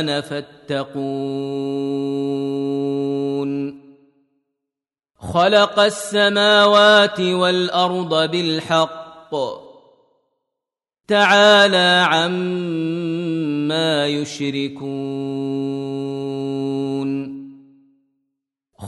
أنا فاتقون خلق السماوات والارض بالحق تعالى عما يشركون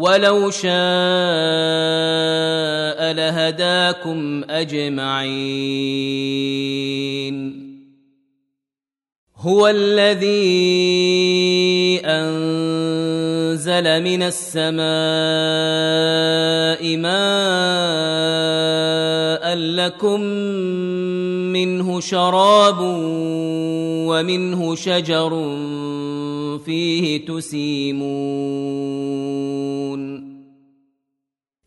ولو شاء لهداكم أجمعين. هو الذي أنزل من السماء ماء لكم منه شراب ومنه شجر فيه تسيمون.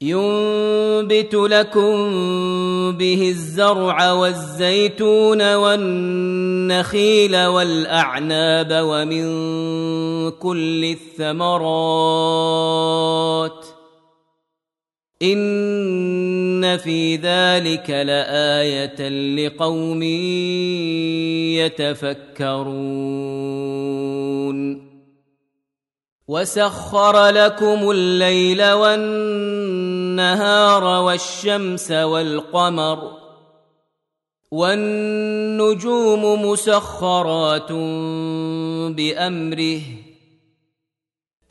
ينبت لكم به الزرع والزيتون والنخيل والأعناب ومن كل الثمرات. ان في ذلك لايه لقوم يتفكرون وسخر لكم الليل والنهار والشمس والقمر والنجوم مسخرات بامره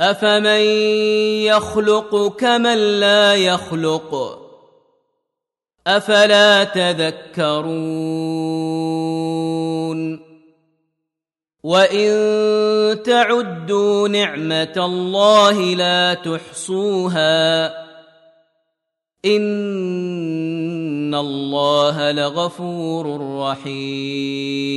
افمن يخلق كمن لا يخلق افلا تذكرون وان تعدوا نعمه الله لا تحصوها ان الله لغفور رحيم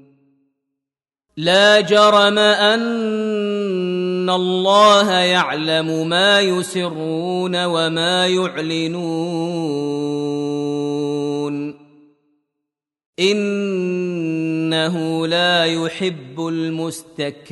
لا جرم أن الله يعلم ما يسرون وما يعلنون. إنه لا يحب المستكبرين.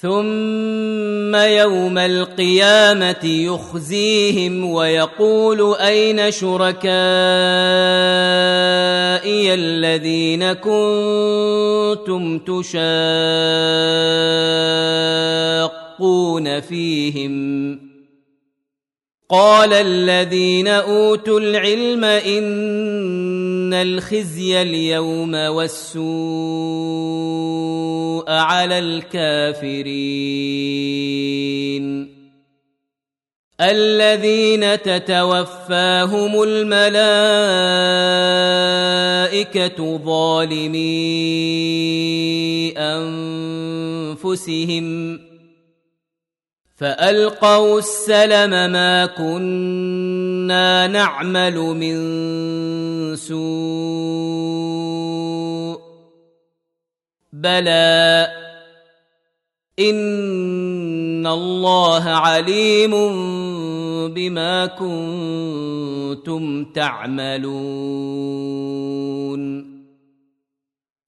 ثم يوم القيامة يخزيهم ويقول أين شركائي الذين كنتم تشاقون فيهم؟ قال الذين أوتوا العلم ان الخزي اليوم والسوء على الكافرين الذين تتوفاهم الملائكه ظالمي انفسهم فالقوا السلم ما كنا نعمل من سوء. بلى إن الله عليم بما كنتم تعملون.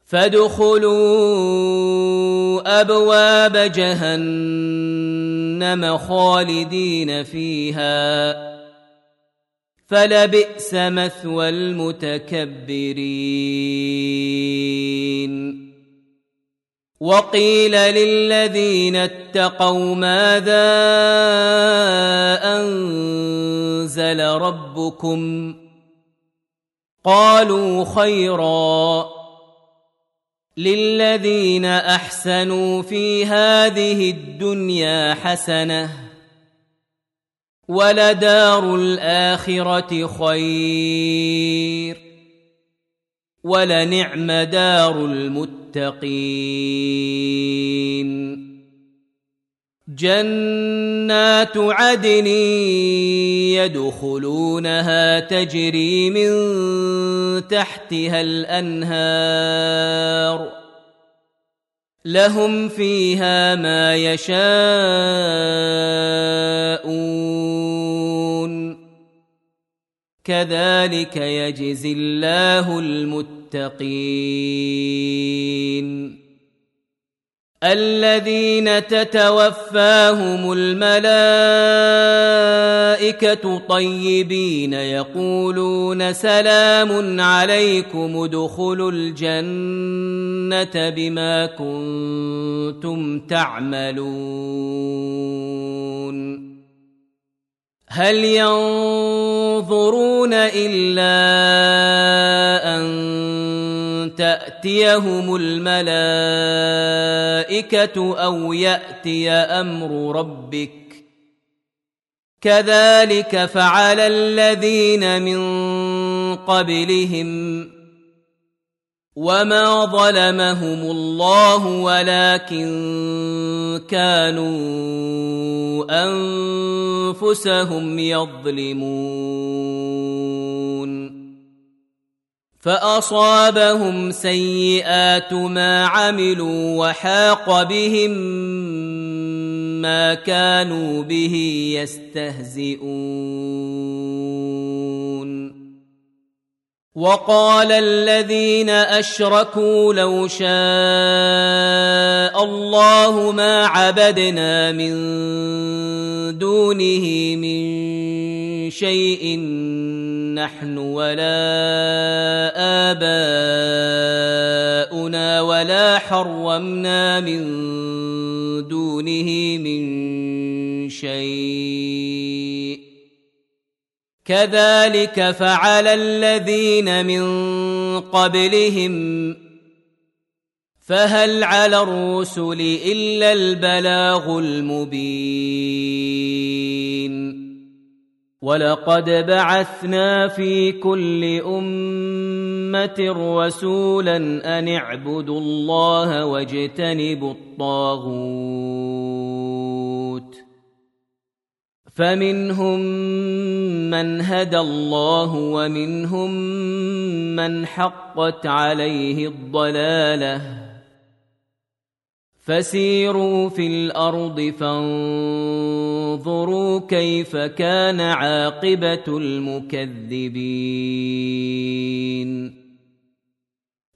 فادخلوا أبواب جهنم خالدين فيها. فلبئس مثوى المتكبرين. وقيل للذين اتقوا ماذا أنزل ربكم؟ قالوا خيرا للذين أحسنوا في هذه الدنيا حسنة ولدار الاخره خير. ولنعم دار المتقين جنات عدن يدخلونها تجري من تحتها الأنهار. لهم فيها ما يشاءون. كذلك يجزي الله المتقين. الذين تتوفاهم الملائكة طيبين يقولون سلام عليكم ادخلوا الجنة بما كنتم تعملون. هل ينظرون إلا أن تأتيهم الملائكة أو يأتي أمر ربك. كذلك فعل الذين من قبلهم وما ظلمهم الله ولكن كانوا أنفسهم يظلمون. فأصابهم سيئات ما عملوا وحاق بهم ما كانوا به يستهزئون. وقال الذين أشركوا لو شاء الله ما عبدنا من دونه من شيء نحن ولا آباؤنا ولا حرمنا من دونه من شيء كذلك فعل الذين من قبلهم فهل على الرسل إلا البلاغ المبين. ولقد بعثنا في كل أمة رسولا أن اعبدوا الله واجتنبوا الطاغوت. فمنهم من هدى الله ومنهم من حقت عليه الضلاله. فسيروا في الأرض فانظروا كيف كان عاقبة المكذبين.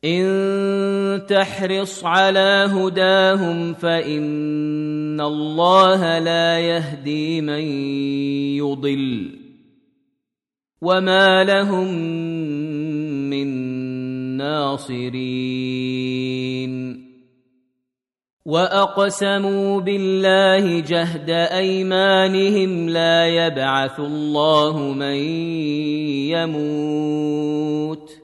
إن تحرص على هداهم فإن الله لا يهدي من يضل وما لهم من ناصرين وأقسموا بالله جهد أيمانهم لا يبعث الله من يموت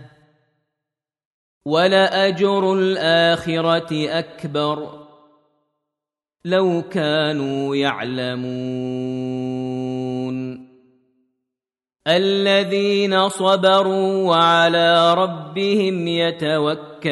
ولأجر الآخرة أكبر. لو كانوا يعلمون. الذين صبروا وعلى ربهم يتوكلون.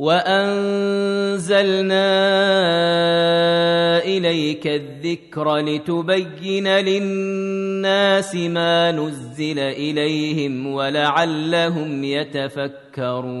وأنزلنا إليك الذكر لتبين للناس ما نزل إليهم ولعلهم يتفكرون.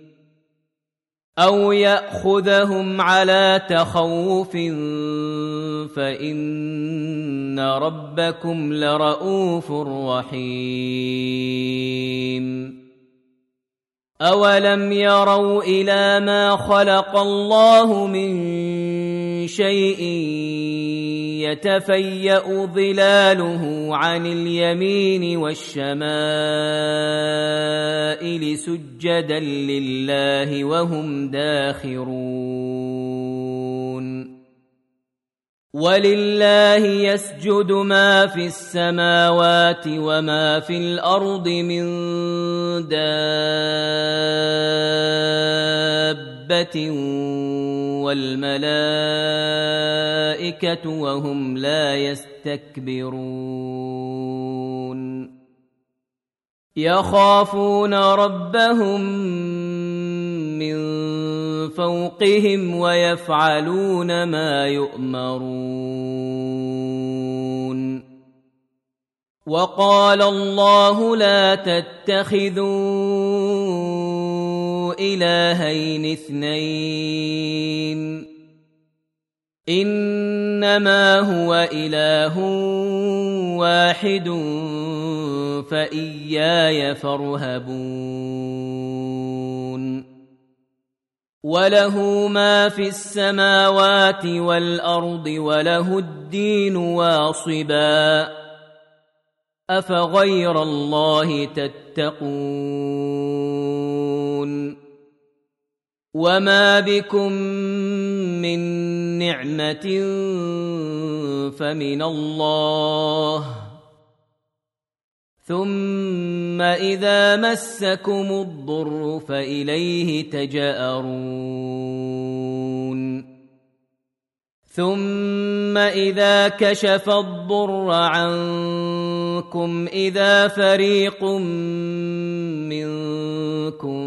أو ياخذهم على تخوف فان ربكم لرءوف رحيم. اولم يروا إلى ما خلق الله من شيء يتفيأ ظلاله عن اليمين والشمائل سجدا لله وهم داخرون. ولله يسجد ما في السماوات وما في الأرض من دابه والملائكه وهم لا يستكبرون يخافون ربهم من فوقهم ويفعلون ما يؤمرون وقال الله لا تتخذوا إلهين اثنين. إنما هو إله واحد فإياي فارهبون. وله ما في السماوات والأرض وله الدين واصبا. أفغير الله تتقون؟ وما بكم من نعمه فمن الله ثم اذا مسكم الضر فاليه تجارون ثم إذا كشف الضر عنكم إذا فريق منكم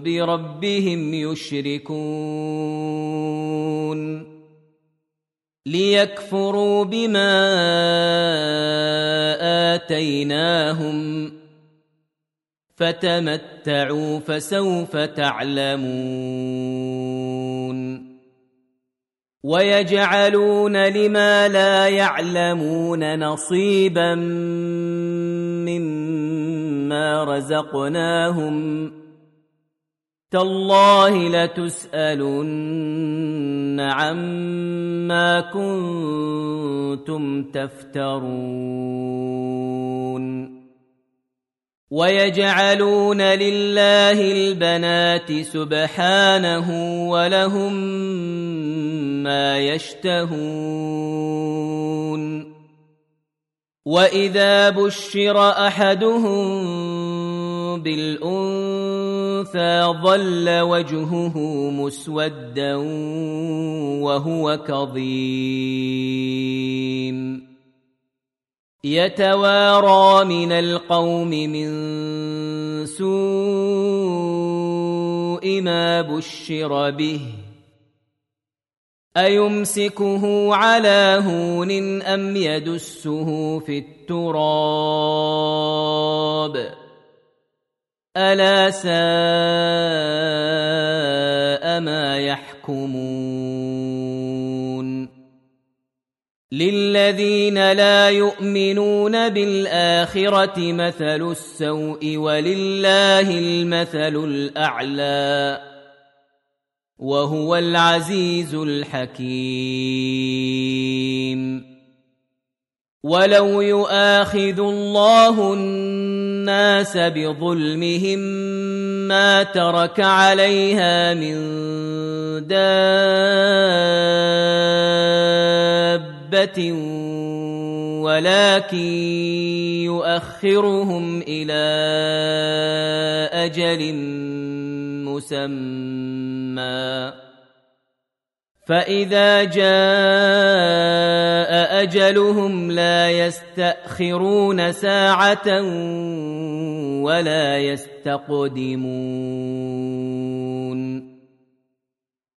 بربهم يشركون ليكفروا بما آتيناهم فتمتعوا فسوف تعلمون ويجعلون لما لا يعلمون نصيبا مما رزقناهم تالله لتسألن عما كنتم تفترون ويجعلون لله البنات سبحانه ولهم ما يشتهون. وإذا بشر أحدهم بالأنثى ظل وجهه مسودا وهو كظيم. يتوارى من القوم من سوء ما بشر به أيمسكه على هون أم يدسه في التراب ألا ساء ما يحكمون للذين لا يؤمنون بالاخره مثل السوء ولله المثل الاعلى وهو العزيز الحكيم ولو يؤاخذ الله الناس بظلمهم ما ترك عليها من دابه ولكن يؤخرهم إلى أجل مسمى. فإذا جاء أجلهم لا يستأخرون ساعة ولا يستقدمون.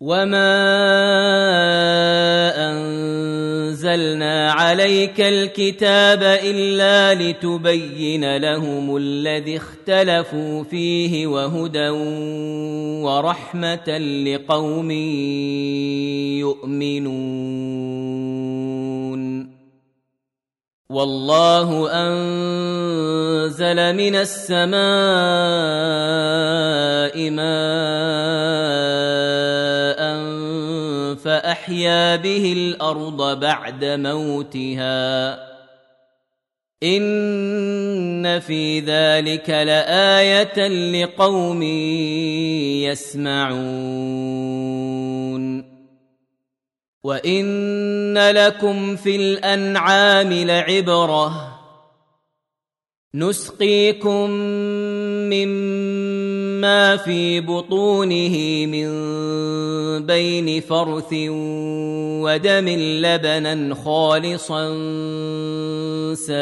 وما انزلنا عليك الكتاب الا لتبين لهم الذي اختلفوا فيه وهدى ورحمه لقوم يؤمنون والله انزل من السماء ماء فأحيا به الأرض بعد موتها. إن في ذلك لآية لقوم يسمعون. وإن لكم في الأنعام لعبرة. نسقيكم مما في بطونه من بين فرث ودم لبنا خالصا سائغا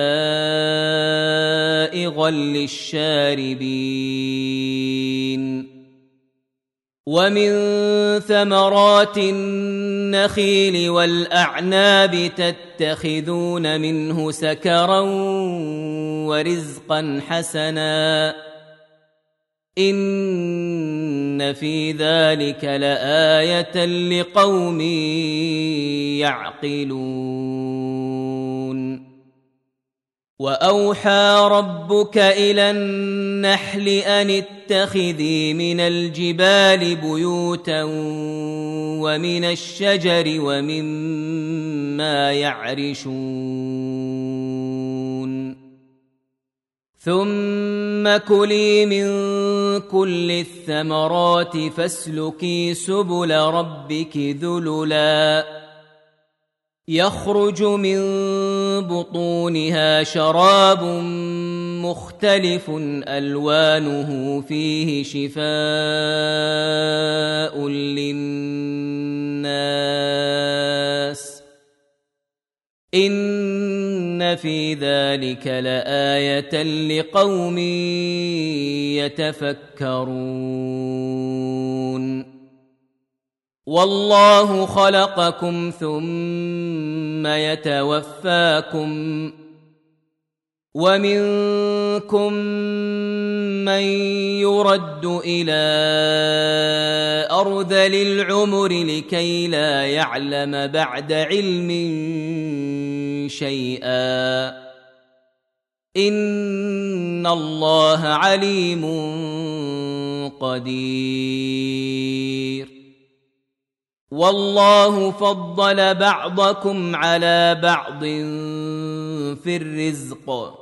للشاربين. ومن ثمرات النخيل والأعناب تتخذون منه سكرا ورزقا حسنا. ان في ذلك لايه لقوم يعقلون واوحى ربك إلى النحل ان اتخذي من الجبال بيوتا ومن الشجر ومما يعرشون ثم كلي من كل الثمرات فاسلكي سبل ربك ذللا يخرج من بطونها شراب مختلف الوانه فيه شفاء للناس ان في ذلك لايه لقوم يتفكرون والله خلقكم ثم يتوفاكم ومنكم من يرد إلى ارذل العمر لكي لا يعلم بعد علم شيئا ان الله عليم قدير والله فضل بعضكم على بعض في الرزق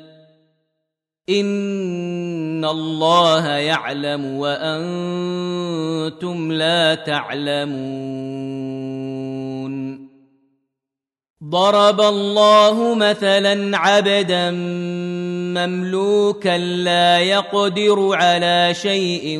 ان الله يعلم وأنتم لا تعلمون ضرب الله مثلا عبدا مملوكا لا يقدر على شيء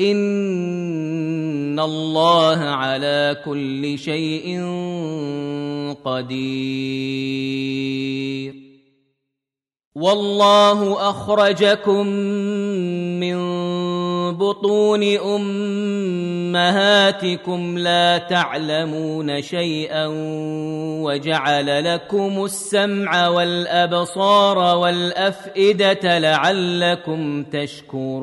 ان الله على كل شيء قدير. والله اخرجكم بطون أمهاتكم لا تعلمون شيئا وجعل لكم السمع والأبصار والأفئدة لعلكم تشكرون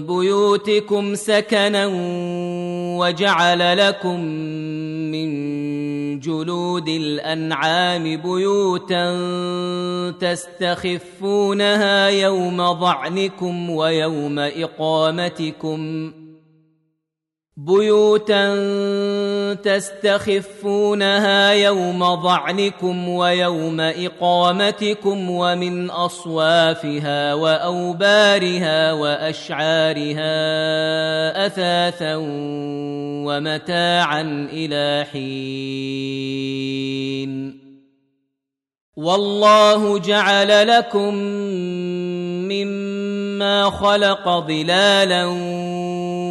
بيوتكم سكنا وجعل لكم من جلود الأنعام بيوتا تستخفونها يوم ظعنكم ويوم إقامتكم بيوتا تستخفونها يوم ظعنكم ويوم إقامتكم ومن أصوافها وأوبارها وأشعارها أثاثا ومتاعا إلى حين. والله جعل لكم مما خلق ظلالا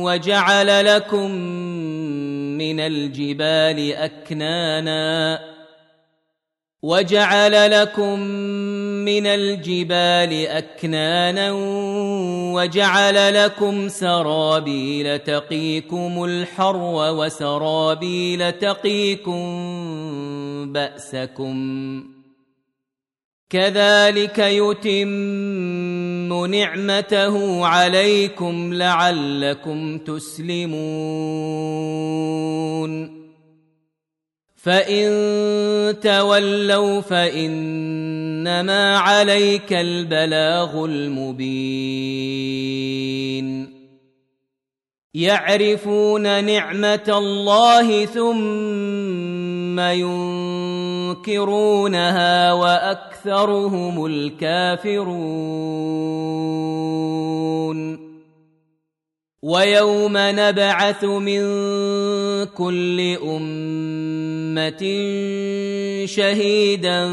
وجعل لكم من الجبال أكنانا وجعل لكم من الجبال أكنانا وجعل لكم سرابيل تقيكم الحر وسرابيل تقيكم بأسكم كذلك يتم نعمته عليكم لعلكم تسلمون. فإن تولوا فإنما عليك البلاغ المبين. يعرفون نعمة الله ثم ينكرونها وأكثرهم الكافرون. ويوم نبعث من كل أمة شهيدا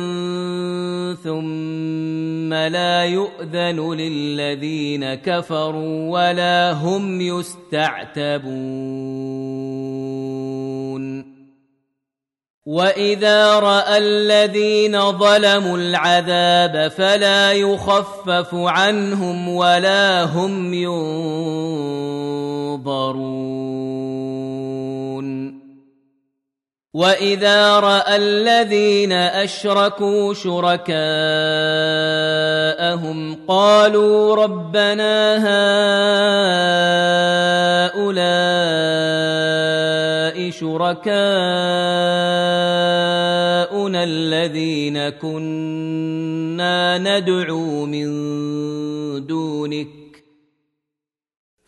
ثم لا يؤذن للذين كفروا ولا هم يستعتبون. وإذا رأى الذين ظلموا العذاب فلا يخفف عنهم ولا هم ينظرون. واذا راى الذين اشركوا شركاءهم قالوا ربنا هؤلاء شركاؤنا الذين كنا ندعو من دونك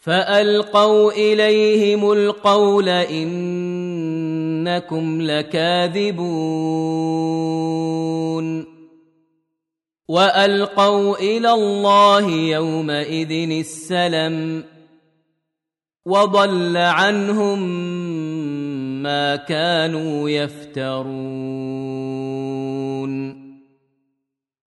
فألقوا إليهم القول إنكم لكاذبون. وألقوا إلى الله يومئذ السلم وضل عنهم ما كانوا يفترون.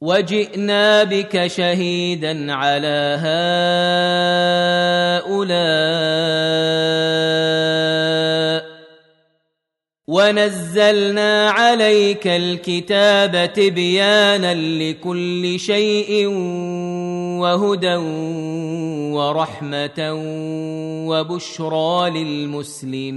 وجئنا بك شهيدا على هؤلاء ونزلنا عليك الكتاب تبيانا لكل شيء وهدى ورحمه وبشرى للمسلمين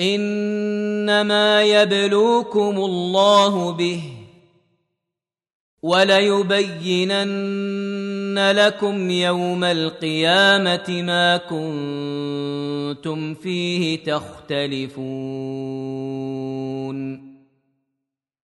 إنما يبلوكم الله به وليبينن لكم يوم القيامة ما كنتم فيه تختلفون.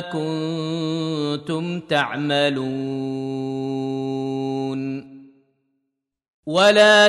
كنتم تعملون. ولا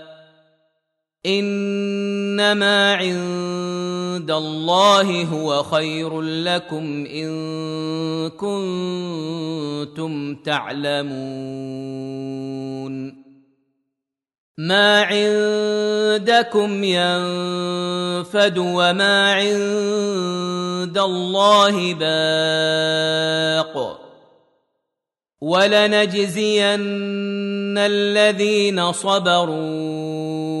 انما عند الله هو خير لكم ان كنتم تعلمون ما عندكم ينفد وما عند الله باق ولنجزين الذين صبروا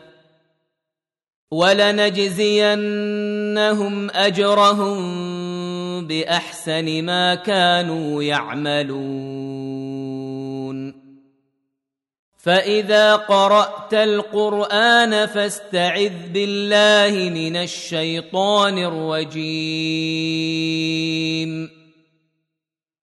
ولنجزينهم أجرهم بأحسن ما كانوا يعملون. فإذا قرأت القرآن فاستعذ بالله من الشيطان الرجيم.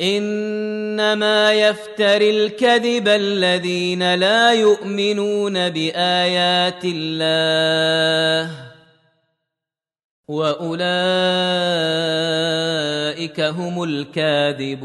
إنما يفتري الكذب الذين لا يؤمنون بآيات الله وأولئك هم الكاذبون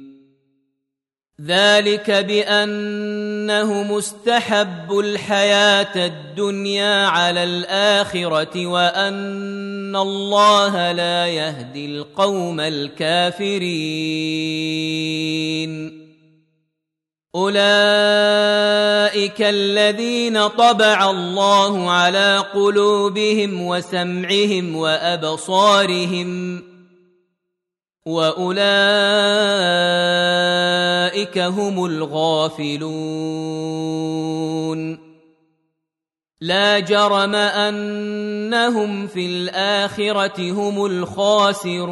ذلك بأنه مستحب الحياة الدنيا على الآخرة وأن الله لا يهدي القوم الكافرين. أولئك الذين طبع الله على قلوبهم وسمعهم وأبصارهم واولئك هم الغافلون لا جرم انهم في الاخره هم الخاسرون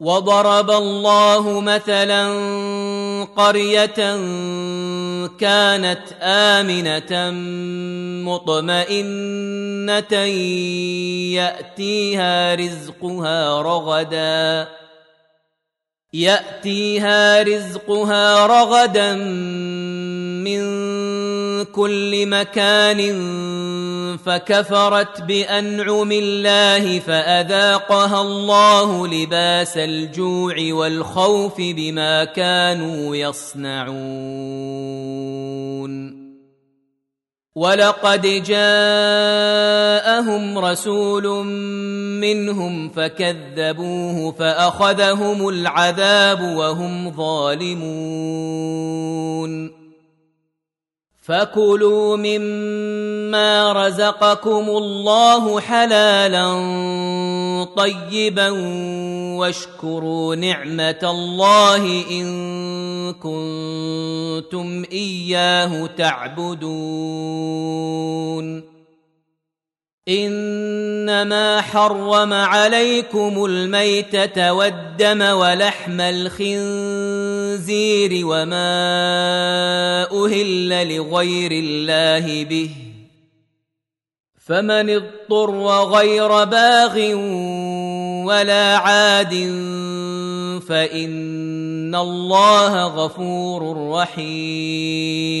وضرب الله مثلا قرية كانت آمنة مطمئنة يأتيها رزقها رغدا يأتيها رزقها رغدا من كل مكان فكفرت بأنعم الله فأذاقها الله لباس الجوع والخوف بما كانوا يصنعون. ولقد جاءهم رسول منهم فكذبوه فأخذهم العذاب وهم ظالمون. فكلوا مما رزقكم الله حلالا طيبا واشكروا نعمه الله ان كنتم اياه تعبدون انما حرم عليكم الميته والدم ولحم الخنزير وما أهل لغير الله به فمن اضطر غير باغ ولا عاد فإن الله غفور رحيم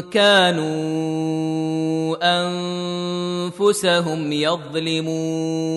كانوا أنفسهم يظلمون.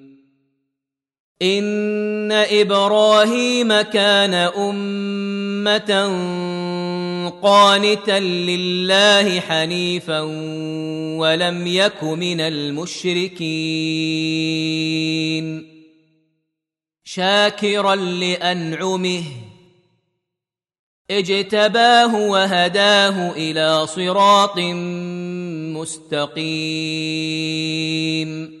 ان إبراهيم كان امه قانتا لله حنيفا ولم يك من المشركين. شاكرا لانعمه. اجتباه وهداه إلى صراط مستقيم.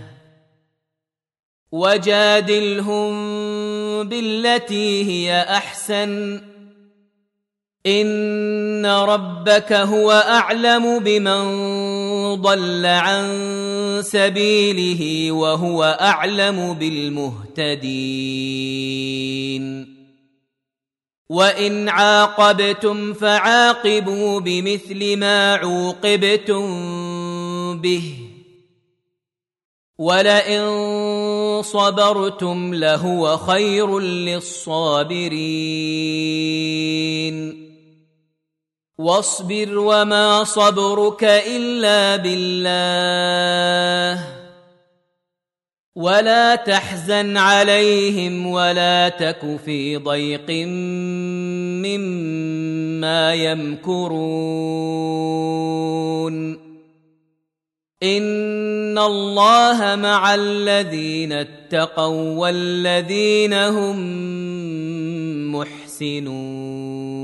وجادلهم بالتي هي أحسن. إن ربك هو أعلم بمن ضل عن سبيله وهو أعلم بالمهتدين. وإن عاقبتم فعاقبوا بمثل ما عوقبتم به. ولئن صبرتم لهو خير للصابرين واصبر وما صبرك الا بالله ولا تحزن عليهم ولا تك في ضيق مما يمكرون ان الله مع الذين اتقوا والذين هم محسنون